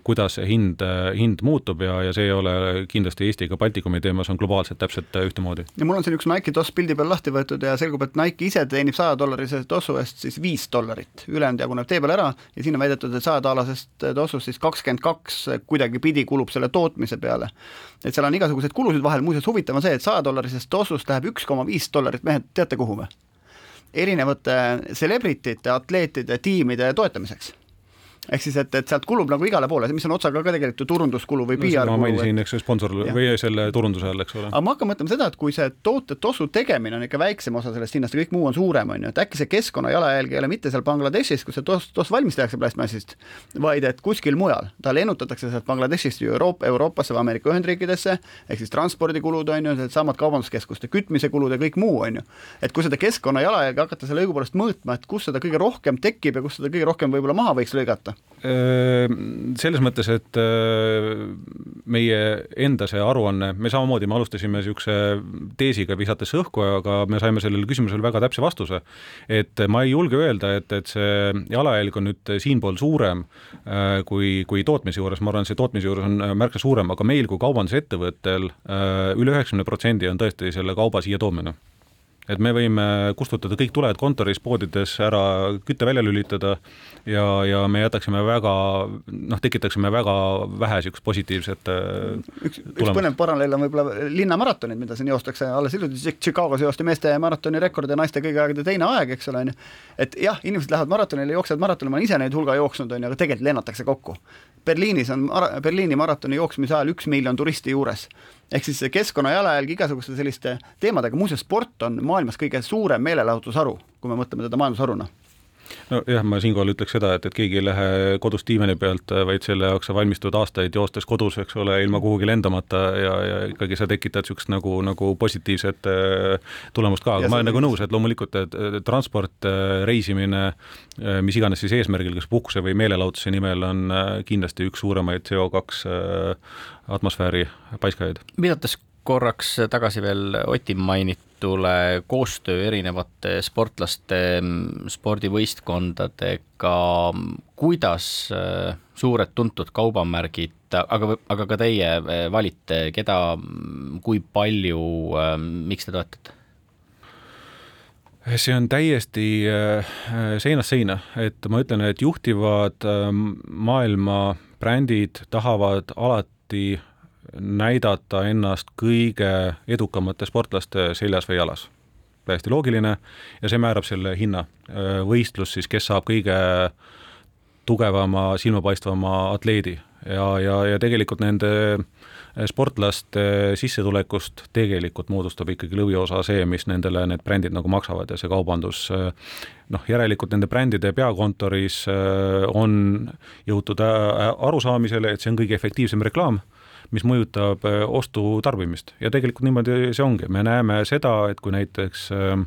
kuidas see hind, hind muutub ja, ja see ei ole kindlasti Eesti ega Baltikumi teema, see on globaalselt täpselt ühtemoodi. ja mul on siin üks Nike toss pildi peal lahti võetud ja selgub, et Nike ise teenib saja dollarise tossu eest siis viis dollarit, ülejäänud jaguneb tee peal ära ja siin on väidetud, et sajadaalasest tossust siis kakskümmend kaks kuidagipidi kulub selle tootmise peale. et seal on igasuguseid kulusid vahel, muuseas huvitav on see, et sajadollarisest tossust läheb üks koma viis dollarit, mehed, teate kuhu või? erinevate celebrity'te, atleetide, tiimide toetamiseks ehk siis, et, et sealt kulub nagu igale poole, mis on otsaga ka tegelikult ju turunduskulu või no, PR kulu. ma mainisin, eks sponsor ja. või selle turunduse all, eks ole. aga ma hakkan mõtlema seda, et kui see toote tossu tegemine on ikka väiksem osa sellest hinnast ja kõik muu on suurem, on ju, et äkki see keskkonna jalajälg ei ole mitte seal Bangladeshis, kus see toss, toss valmis tehakse plastmassist, vaid et kuskil mujal, ta lennutatakse sealt Bangladeshist ju Euroopa, Euroopasse või Ameerika Ühendriikidesse, ehk siis transpordikulud on ju, needsamad kaubanduskeskuste kütmise kulud ja kõik muu, on ju. et kui seda keskkonna jalajälge hakata selle õigupoolest mõõtma, et kus seda kõige rohkem tekib ja kus seda kõige rohkem võib-olla maha võiks lõigata selles mõttes, et meie enda see aruanne, me samamoodi, me alustasime niisuguse teesiga, visates õhku, aga me saime sellele küsimusele väga täpse vastuse. et ma ei julge öelda, et, et see jalajälg on nüüd siinpool suurem kui, kui tootmise juures, ma arvan, see tootmise juures on märksa suurem, aga meil kui kaubandusettevõttel üle üheksakümne protsendi on tõesti selle kauba siia toomine et me võime kustutada kõik tuled kontoris, poodides ära, kütte välja lülitada ja, ja me jätaksime väga, noh, tekitaksime väga vähe niisugust positiivset äh, üks, üks põnev paralleel on võib-olla linnamaratonid, mida siin joostakse, alles hiljuti Chicagos joosti meeste maratoni rekord ja naiste kõigi aegade teine aeg, eks ole, on ju. et jah, inimesed lähevad maratonile, jooksevad maratoni, ma olen ise neid hulga jooksnud, on ju, aga tegelikult lennatakse kokku. Berliinis on Berliini maratoni jooksmise ajal üks miljon turisti juures ehk siis keskkonna jalajälg igasuguste selliste teemadega, muuseas sport on maailmas kõige suurem meelelahutusharu, kui me mõtleme teda majandusharuna nojah, ma siinkohal ütleks seda, et, et keegi ei lähe kodus diivani pealt, vaid selle jaoks sa valmistud aastaid joostes kodus, eks ole, ilma kuhugi lendamata ja, ja ikkagi sa tekitad niisugust nagu, nagu positiivset äh, tulemust ka, aga ja ma olen nagu nõus, et loomulikult et, et transport, äh, reisimine, äh, mis iganes siis eesmärgil, kas puhkuse või meelelahutuse nimel, on kindlasti üks suuremaid CO2 atmosfääri paiskajaid. viidates korraks tagasi veel Oti mainitule koostöö erinevate sportlaste mm, spordivõistkondadega, kuidas äh, suured tuntud kaubamärgid, aga, aga ka teie äh, valite, keda, mm, kui palju, äh, miks te toetate? see on täiesti seinast seina, et ma ütlen, et juhtivad maailma brändid tahavad alati näidata ennast kõige edukamate sportlaste seljas või jalas. täiesti loogiline ja see määrab selle hinna. võistlus siis, kes saab kõige tugevama, silmapaistvama atleedi ja, ja, ja tegelikult nende sportlaste sissetulekust tegelikult moodustab ikkagi lõviosa see, mis nendele need brändid nagu maksavad ja see kaubandus noh, järelikult nende brändide peakontoris on jõutud arusaamisele, et see on kõige efektiivsem reklaam mis mõjutab äh, ostutarbimist ja tegelikult niimoodi see ongi, me näeme seda, et kui näiteks äh,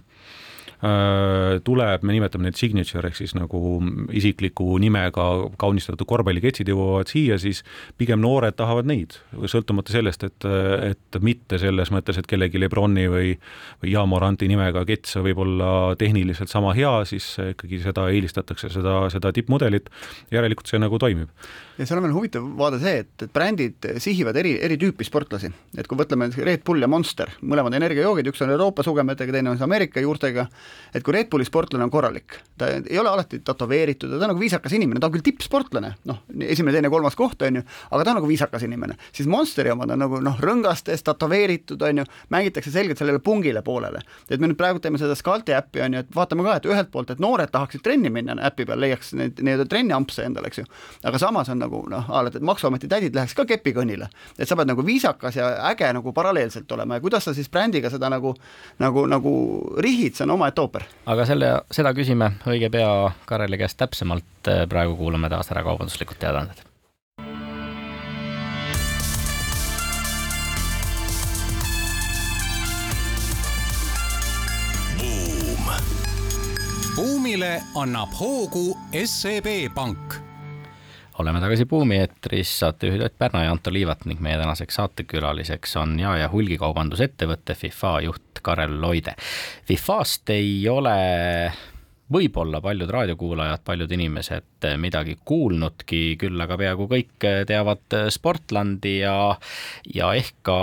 tuleb, me nimetame neid signature ehk siis nagu isikliku nimega kaunistatud korvpalliketsid jõuavad siia, siis pigem noored tahavad neid, sõltumata sellest, et, et mitte selles mõttes, et kellelgi Lebroni või, või Jamoranti nimega kets võib olla tehniliselt sama hea, siis ikkagi seda eelistatakse, seda, seda tippmudelit, järelikult see nagu toimib. ja seal on veel huvitav vaade see, et, et brändid sihivad eri, eri tüüpi sportlasi, et kui mõtleme Red Bull ja Monster, mõlemad energiajoogid, üks on Euroopa sugemetega, teine on Ameerika juurtega, et kui Red Bulli sportlane on korralik, ta ei ole alati tätoveeritud ta on nagu viisakas inimene, ta on küll tippsportlane, noh, esimene, teine, kolmas koht, on ju, aga ta on nagu viisakas inimene. siis Monsteri omad on nagu noh, rõngastes, tätoveeritud, on ju, mängitakse selgelt sellele pungile poolele. et me nüüd praegu teeme seda Sculpti äppi, on ju, et vaatame ka, et ühelt poolt, et noored tahaksid trenni minna äpi peal, leiaks neid nii-öelda trenniampse endale, eks ju, aga samas on nagu noh, et Maksuameti tädid läheks ka kepikõnnile. et sa pead nagu viisakas ja äge nagu paralleelselt olema ja kuidas sa siis brändiga seda nagu, nagu, nagu rihid, see on omaette ooper aga selle, seda küsime õige pea Kareli käest täpsemalt, praegu kuulame taas ära kaubanduslikud teadaanded. buumile annab hoogu SEB Pank oleme tagasi Buumi eetris, saatejuhid Ott Pärna ja Anto Liivat ning meie tänaseks saatekülaliseks on jae- ja hulgikaubandusettevõtte FIFA juht Karel Loide. FIFA-st ei ole võib-olla paljud raadiokuulajad, paljud inimesed midagi kuulnudki, küll aga peaaegu kõik teavad Sportlandi ja, ja ehk ka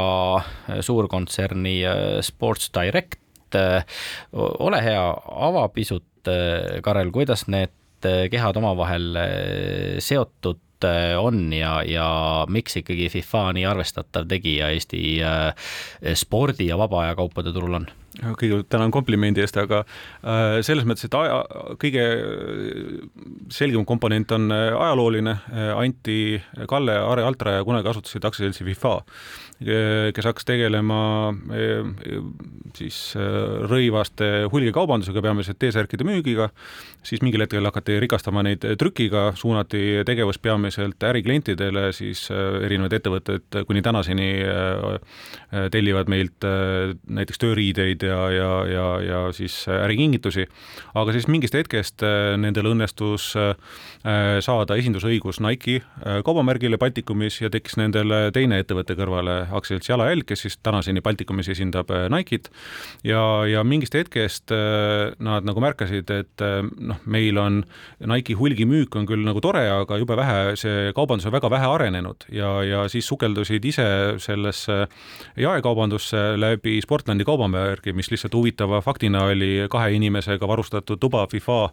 suurkontserni Sports Direct. ole hea, ava pisut, Karel, kuidas need need kehad omavahel eh, seotud eh, on ja, ja miks ikkagi FIFA nii arvestatav tegija Eesti eh, spordi ja vaba aja kaupade turul on? Kõigepealt tänan komplimendi eest, aga selles mõttes, et aja, kõige selgem komponent on ajalooline. Anti Kalle, Are Altraja kunagi asutasid aktsiaseltsi FIFA kes hakkas tegelema siis rõivaste hulgikaubandusega, peamiselt T-särkide müügiga, siis mingil hetkel hakati rikastama neid trükiga, suunati tegevus peamiselt äriklientidele, siis erinevad ettevõtted kuni tänaseni tellivad meilt näiteks tööriideid ja, ja, ja, ja siis ärikingitusi, aga siis mingist hetkest nendel õnnestus saada esindusõigus Nike'i kaubamärgile Baltikumis ja tekkis nendele teine ettevõtte kõrvale aktsiaselts Jalajälg, kes siis tänaseni Baltikumis esindab äh, Nike'it ja, ja mingist hetkest äh, nad nagu märkasid, et äh, noh, meil on Nike'i hulgimüük on küll nagu tore, aga jube vähe, see kaubandus on väga vähe arenenud. Ja, ja siis sukeldusid ise sellesse jaekaubandusse läbi Sportlandi kaubamärgi, mis lihtsalt huvitava faktina oli kahe inimesega varustatud tuba FIFA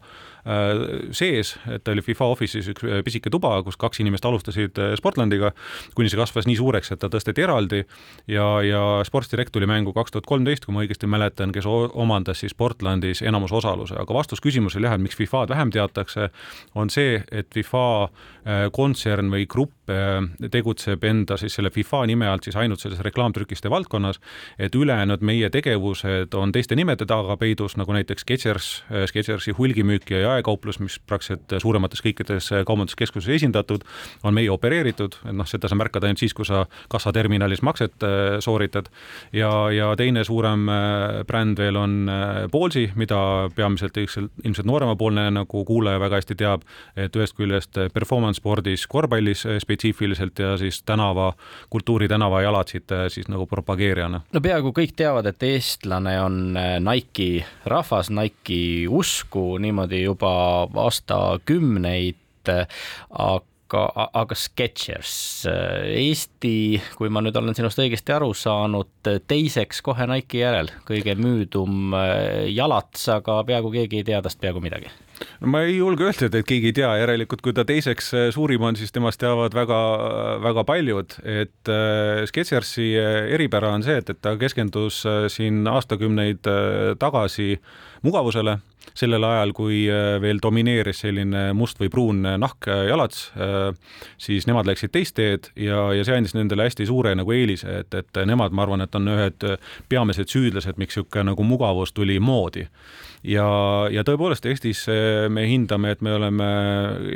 sees, et ta oli FIFA Office'is üks pisike tuba, kus kaks inimest alustasid Sportlandiga, kuni see kasvas nii suureks, et ta tõsteti eraldi. Ja, ja Sports Direct tuli mängu kaks tuhat kolmteist, kui ma õigesti mäletan, kes omandas siis Portlandis enamusosaluse, aga vastus küsimusele jah, et miks FIFA-d vähem teatakse, on see, et FIFA äh, kontsern või grupp äh, tegutseb enda siis selle FIFA nime alt siis ainult selles reklaamtrükiste valdkonnas, et ülejäänud meie tegevused on teiste nimede taga peidus, nagu näiteks Skechers, äh, Skechersi hulgimüük ja jaekauplus, mis praktiliselt suuremates kõikides kaubanduskeskuses esindatud, on meie opereeritud, et noh, seda sa märkad ainult siis, kui sa kassaterminali pikaajalist makset äh, sooritad. ja, ja teine suurem äh, bränd veel on Ballsi, äh, mida peamiselt ilmselt, nooremapoolne nagu kuulaja väga hästi teab, et ühest küljest performance spordis, korvpallis spetsiifiliselt ja siis tänava, kultuuri tänavajalatsid siis nagu propageerijana. no peaaegu kõik teavad, et eestlane on Nike'i rahvas, Nike'i usku niimoodi juba aastakümneid, aga aga, aga Skechers, Eesti, kui ma nüüd olen sinust õigesti aru saanud, teiseks kohe Nike'i järel, kõige müüdum äh, jalats, aga peaaegu keegi ei tea tast peaaegu midagi. No ma ei julge öelda, et keegi ei tea, järelikult kui ta teiseks äh, suurim on, siis temast teavad väga, väga paljud, et äh, Sketchersi eripära on see, et, et ta keskendus siin aastakümneid tagasi mugavusele sellel ajal, kui äh, veel domineeris selline must või pruun nahkjalats, äh, siis nemad läksid teist teed ja, ja see andis nendele hästi suure nagu eelise, et, et nemad, ma arvan, et on ühed peamised süüdlased, miks niisugune nagu mugavus tuli moodi ja, ja tõepoolest Eestis me hindame, et me oleme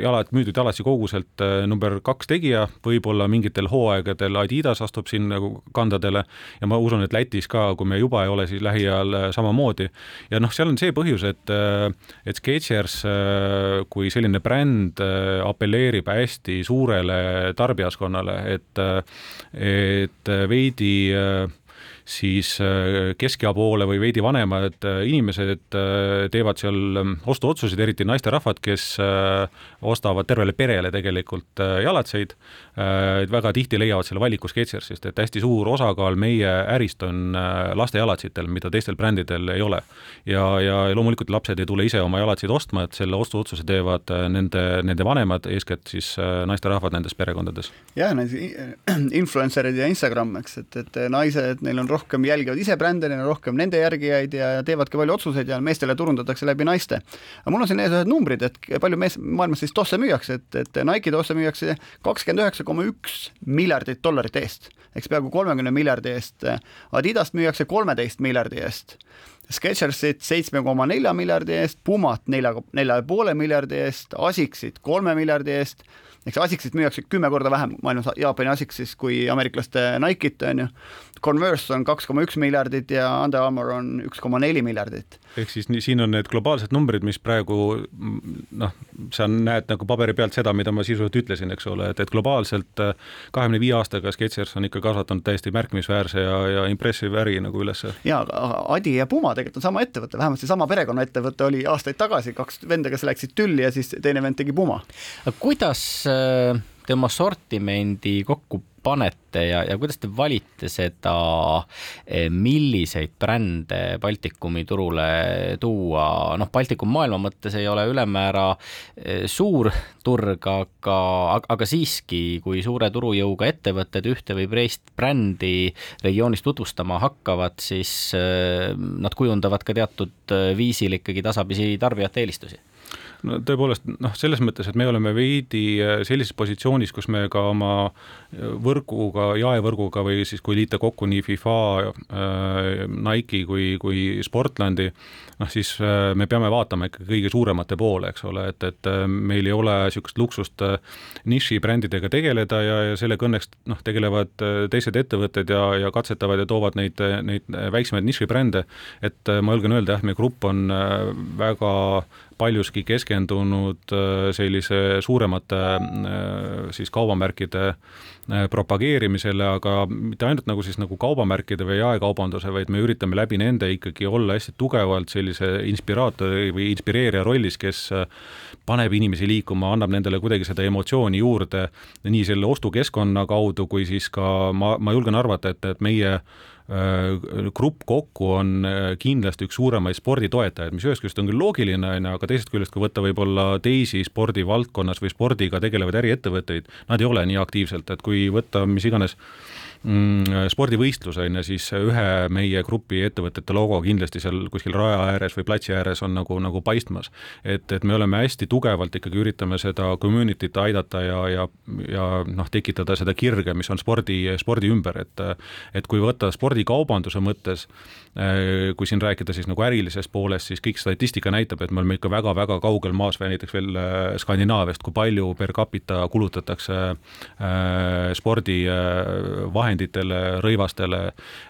jalad, müüdud jalatsi koguselt number kaks tegija, võib-olla mingitel hooaegadel Adidas astub siin nagu kandadele ja ma usun, et Lätis ka, kui me juba ei ole, siis lähiajal samamoodi. ja noh, seal on see põhjus, et, et Skechers kui selline bränd apelleerib hästi suurele tarbijaskonnale, et, et veidi siis äh, keskea poole või veidi vanemad äh, inimesed äh, teevad seal ähm, ostuotsuseid, eriti naisterahvad, kes ostavad tervele perele tegelikult jalatseid. väga tihti leiavad selle valiku Skechersist, et hästi suur osakaal meie ärist on laste jalatsitel, mida teistel brändidel ei ole. ja, ja loomulikult lapsed ei tule ise oma jalatsid ostma, et selle ostuotsuse teevad nende, nende vanemad, eeskätt siis naisterahvad nendes perekondades. jah, need influencer'id ja Instagram, eks, et, et naised, neil on rohkem jälgivad ise brände, neil on rohkem nende järgijaid ja teevadki palju otsuseid ja meestele turundatakse läbi naiste. aga mul on siin ees ühed numbrid, et palju mees, maailmas siis tosse müüakse, et, et Nike'i tosse müüakse kakskümmend üheksa koma üks miljardit dollarit eest, eks peaaegu kolmekümne miljardi eest. Adidast müüakse kolmeteist miljardi eest Sketchersit seitsme koma nelja miljardi eest, Pumat nelja, nelja ja poole miljardi eest, Asicsit kolme miljardi eest eks Asicsit müüakse kümme korda vähem maailmas Jaapani Asicsis kui ameeriklaste Nike'it, on ju. Converse on kaks koma üks miljardit ja Under Armour on üks koma neli miljardit. ehk siis nii, siin on need globaalsed numbrid, mis praegu noh, sa näed nagu paberi pealt seda, mida ma sisuliselt ütlesin, eks ole, et, et globaalselt äh, kahekümne viie aastaga Skechers on ikka kasvatanud täiesti märkimisväärse ja, ja impressive äri nagu üles. ja Adi ja Puma tegelikult on sama ettevõte, vähemalt seesama perekonnaettevõte oli aastaid tagasi, kaks venda, kes läksid tülli ja siis teine vend tegi Puma. kuidas äh, te oma sortimendi kokku panete ja, ja kuidas te valite seda, eh, milliseid brände Baltikumi turule tuua, noh, Baltikum maailma mõttes ei ole ülemäära eh, suur turg, aga, aga siiski, kui suure turujõuga ettevõtted ühte või teist brändi regioonis tutvustama hakkavad, siis eh, nad kujundavad ka teatud viisil ikkagi tasapisi tarbijate eelistusi no tõepoolest noh, selles mõttes, et me oleme veidi äh, sellises positsioonis, kus me ka oma äh, võrguga, jaevõrguga või siis kui liita kokku nii FIFA äh,, Nike kui, kui Sportlandi, noh siis me peame vaatama ikka kõige suuremate poole, eks ole, et, et meil ei ole niisugust luksust nišibrändidega tegeleda ja, ja sellega õnneks noh, tegelevad teised ettevõtted ja, ja katsetavad ja toovad neid, neid väiksemaid nišibrände, et ma julgen öelda jah, meie grupp on väga paljuski keskendunud äh, sellise suuremate äh, siis kaubamärkide äh, propageerimisele, aga mitte ainult nagu siis nagu kaubamärkide või jaekaubanduse, vaid me üritame läbi nende ikkagi olla hästi tugevalt sellise inspiraatori või inspireerija rollis, kes paneb inimesi liikuma, annab nendele kuidagi seda emotsiooni juurde nii selle ostukeskkonna kaudu, kui siis ka ma, ma julgen arvata, et, et meie grupp kokku on äh, kindlasti üks suuremaid sporditoetajaid, mis ühest küljest on küll loogiline, on ju, aga teisest küljest, kui võtta võib-olla teisi spordivaldkonnas või spordiga tegelevaid äriettevõtteid, nad ei ole nii aktiivselt, et kui võtta mis iganes mm, spordivõistlus on ju, siis ühe meie grupi ettevõtete logo kindlasti seal kuskil raja ääres või platsi ääres on nagu, nagu paistmas. et, et me oleme hästi tugevalt ikkagi üritame seda community't aidata ja, ja, ja noh, tekitada seda kirge, mis on spordi, spordi ümber, et et kui võtta spordikaubanduse mõttes, kui siin rääkida siis nagu ärilisest poolest, siis kõik statistika näitab, et me oleme ikka väga-väga kaugel maas või näiteks veel Skandinaaviast, kui palju per capita kulutatakse äh, spordivahenditele vahenditele, rõivastele,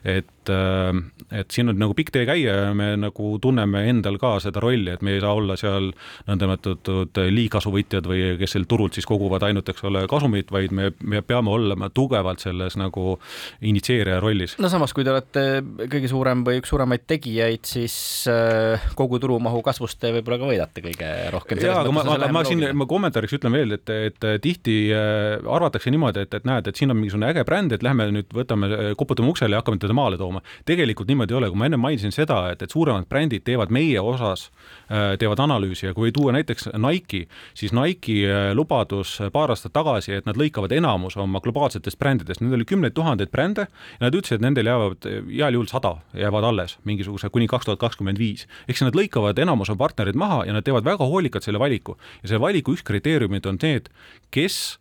et et, äh, et siin on nagu pikk tee käia ja me nagu tunneme endal ka seda rolli, et me ei saa olla seal nõndanimetatud liigkasuvõtjad või kes seal turult siis koguvad ainult, eks ole, kasumit, vaid me, me peame olema tugevalt selles nagu initsieerija rollis. no samas, kui te olete kõige suurem või üks suuremaid tegijaid, siis äh, kogu turumahu kasvust te võib-olla ka võidate kõige rohkem. jaa, aga ma, aga ma siin, ma kommentaariks ütlen veel, et, et tihti äh, arvatakse niimoodi, et, et näed, et siin on mingisugune äge bränd, et lähme nüüd võtame, koputame uksele ja hakkame teda maale tooma. Tegelikult niimoodi ei ole, kui ma enne mainisin seda, et, et suuremad brändid teevad meie osas, äh, teevad analüüsi ja kui tuua näiteks Nike, siis Nike äh, lubadus paar aastat tagasi, et nad lõikavad enamus oma globaalsetest brändidest, neid oli kümneid tuhandeid brände ja nad ütlesid, et nendel jäävad heal juhul sada jäävad alles, mingisuguse kuni kaks tuhat kakskümmend viis. ehk siis nad lõikavad enamus oma partnerid maha ja nad teevad väga hoolikalt selle valiku. Ja selle valiku üks kriteeriumid on need, kes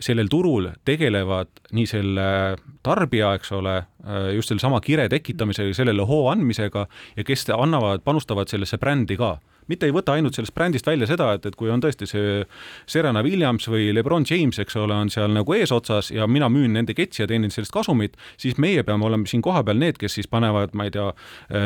sellel turul tegelevad nii selle tarbija, eks ole, just sellesama kire tekitamisega, sellele hoo andmisega ja kes annavad, panustavad sellesse brändi ka. Mitte ei võta ainult sellest brändist välja seda, et, et kui on tõesti see Serena Williams või Lebron James, eks ole, on seal nagu eesotsas ja mina müün nende ketsi ja teenin sellest kasumit, siis meie peame olema siin kohapeal need, kes siis panevad, ma ei tea,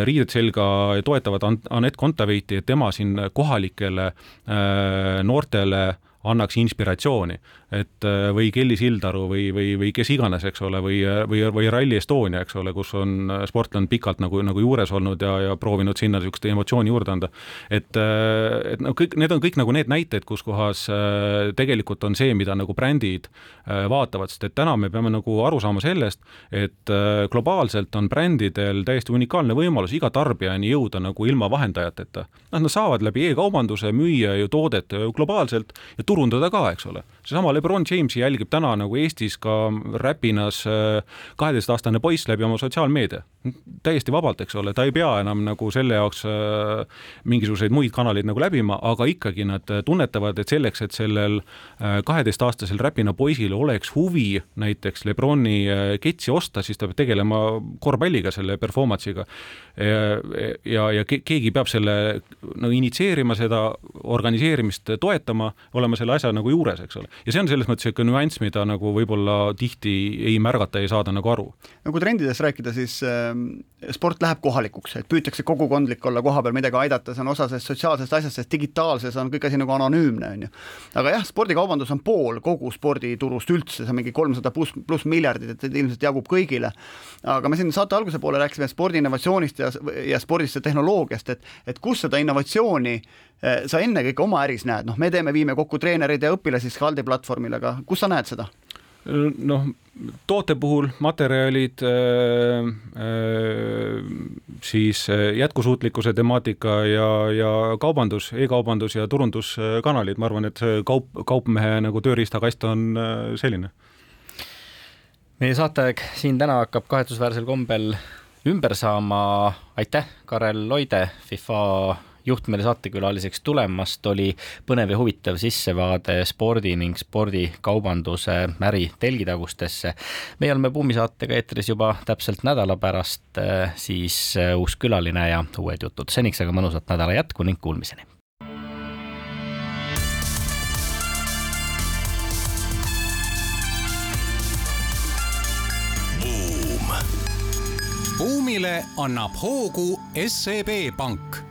riided selga ja toetavad Anett Kontaveiti, et tema siin kohalikele äh, noortele annaks inspiratsiooni et äh, või Kelly Sildaru või, või, või kes iganes, eks ole, või, või, või Rally Estonia, eks ole, kus on äh, sportlane pikalt nagu, nagu juures olnud ja, ja proovinud sinna niisugust emotsiooni juurde anda. et, äh, et no kõik, need on kõik nagu need näited, kus kohas tegelikult on see, mida nagu brändid vaatavad, sest et täna me peame nagu aru saama sellest, et globaalselt on brändidel täiesti unikaalne võimalus iga tarbijani jõuda nagu ilma vahendajateta. noh, nad saavad läbi e-kaubanduse müüa ju toodet globaalselt ja turundada ka, eks ole. seesama Lebron Jamesi jälgib täna nagu Eestis ka räpinas äh, kaheteistaastane poiss läbi oma sotsiaalmeedia. täiesti vabalt, eks ole, ta ei pea enam nagu selle jaoks äh, mingisuguseid muid kanaleid nagu läbima, aga ikkagi nad tunnetavad, et selleks, et sellel äh, kaheteistaastasel räpina poisil oleks huvi näiteks Lebroni ketsi osta, siis ta peab tegelema korvpalliga, selle performance'iga. ja, ja, ja keegi peab selle no initsieerima seda organiseerimist, toetama, olema selle asja nagu juures, eks ole. ja see on selles mõttes niisugune nüanss, mida nagu võib-olla tihti ei märgata, ei saada nagu aru. no kui trendidest rääkida, siis äh, sport läheb kohalikuks, et püütakse kogukondlik olla koha peal, midagi aidata, see on osa sellest sotsiaalsest asjast, sest digitaalses on kõik asi nagu anonüümne, on ju. aga jah, spordikaubandus on pool kogu sporditurust üldse, see on mingi kolmsada pluss, pluss miljardit, et ilmselt jagub kõigile. aga me siin saate alguse poole rääkisime spordi innovatsioonist ja, ja spordist ja tehnoloogiast, et, et kus seda innovatsiooni eh, sa ennekõike oma äris näed, noh, me teeme, viime kokku treenereid ja õpilasi Scaldi platvormil, aga kus sa näed seda? noh, toote puhul materjalid, äh, äh, siis jätkusuutlikkuse temaatika ja, ja kaubandus e, e-kaubandus ja turunduskanalid, ma arvan, et see kaup, kaupmehe nagu tööriistakast on selline. meie saateaeg siin täna hakkab kahetsusväärsel kombel ümber saama. aitäh, Karel Loide, FIFA juht meile saatekülaliseks tulemast, oli põnev ja huvitav sissevaade spordi ning spordikaubanduse äri telgitagustesse. meie oleme Buumi saatega eetris juba täpselt nädala pärast, siis uus külaline ja uued jutud. seniks aga mõnusat nädala jätku ning kuulmiseni. buumile annab hoogu SEB Pank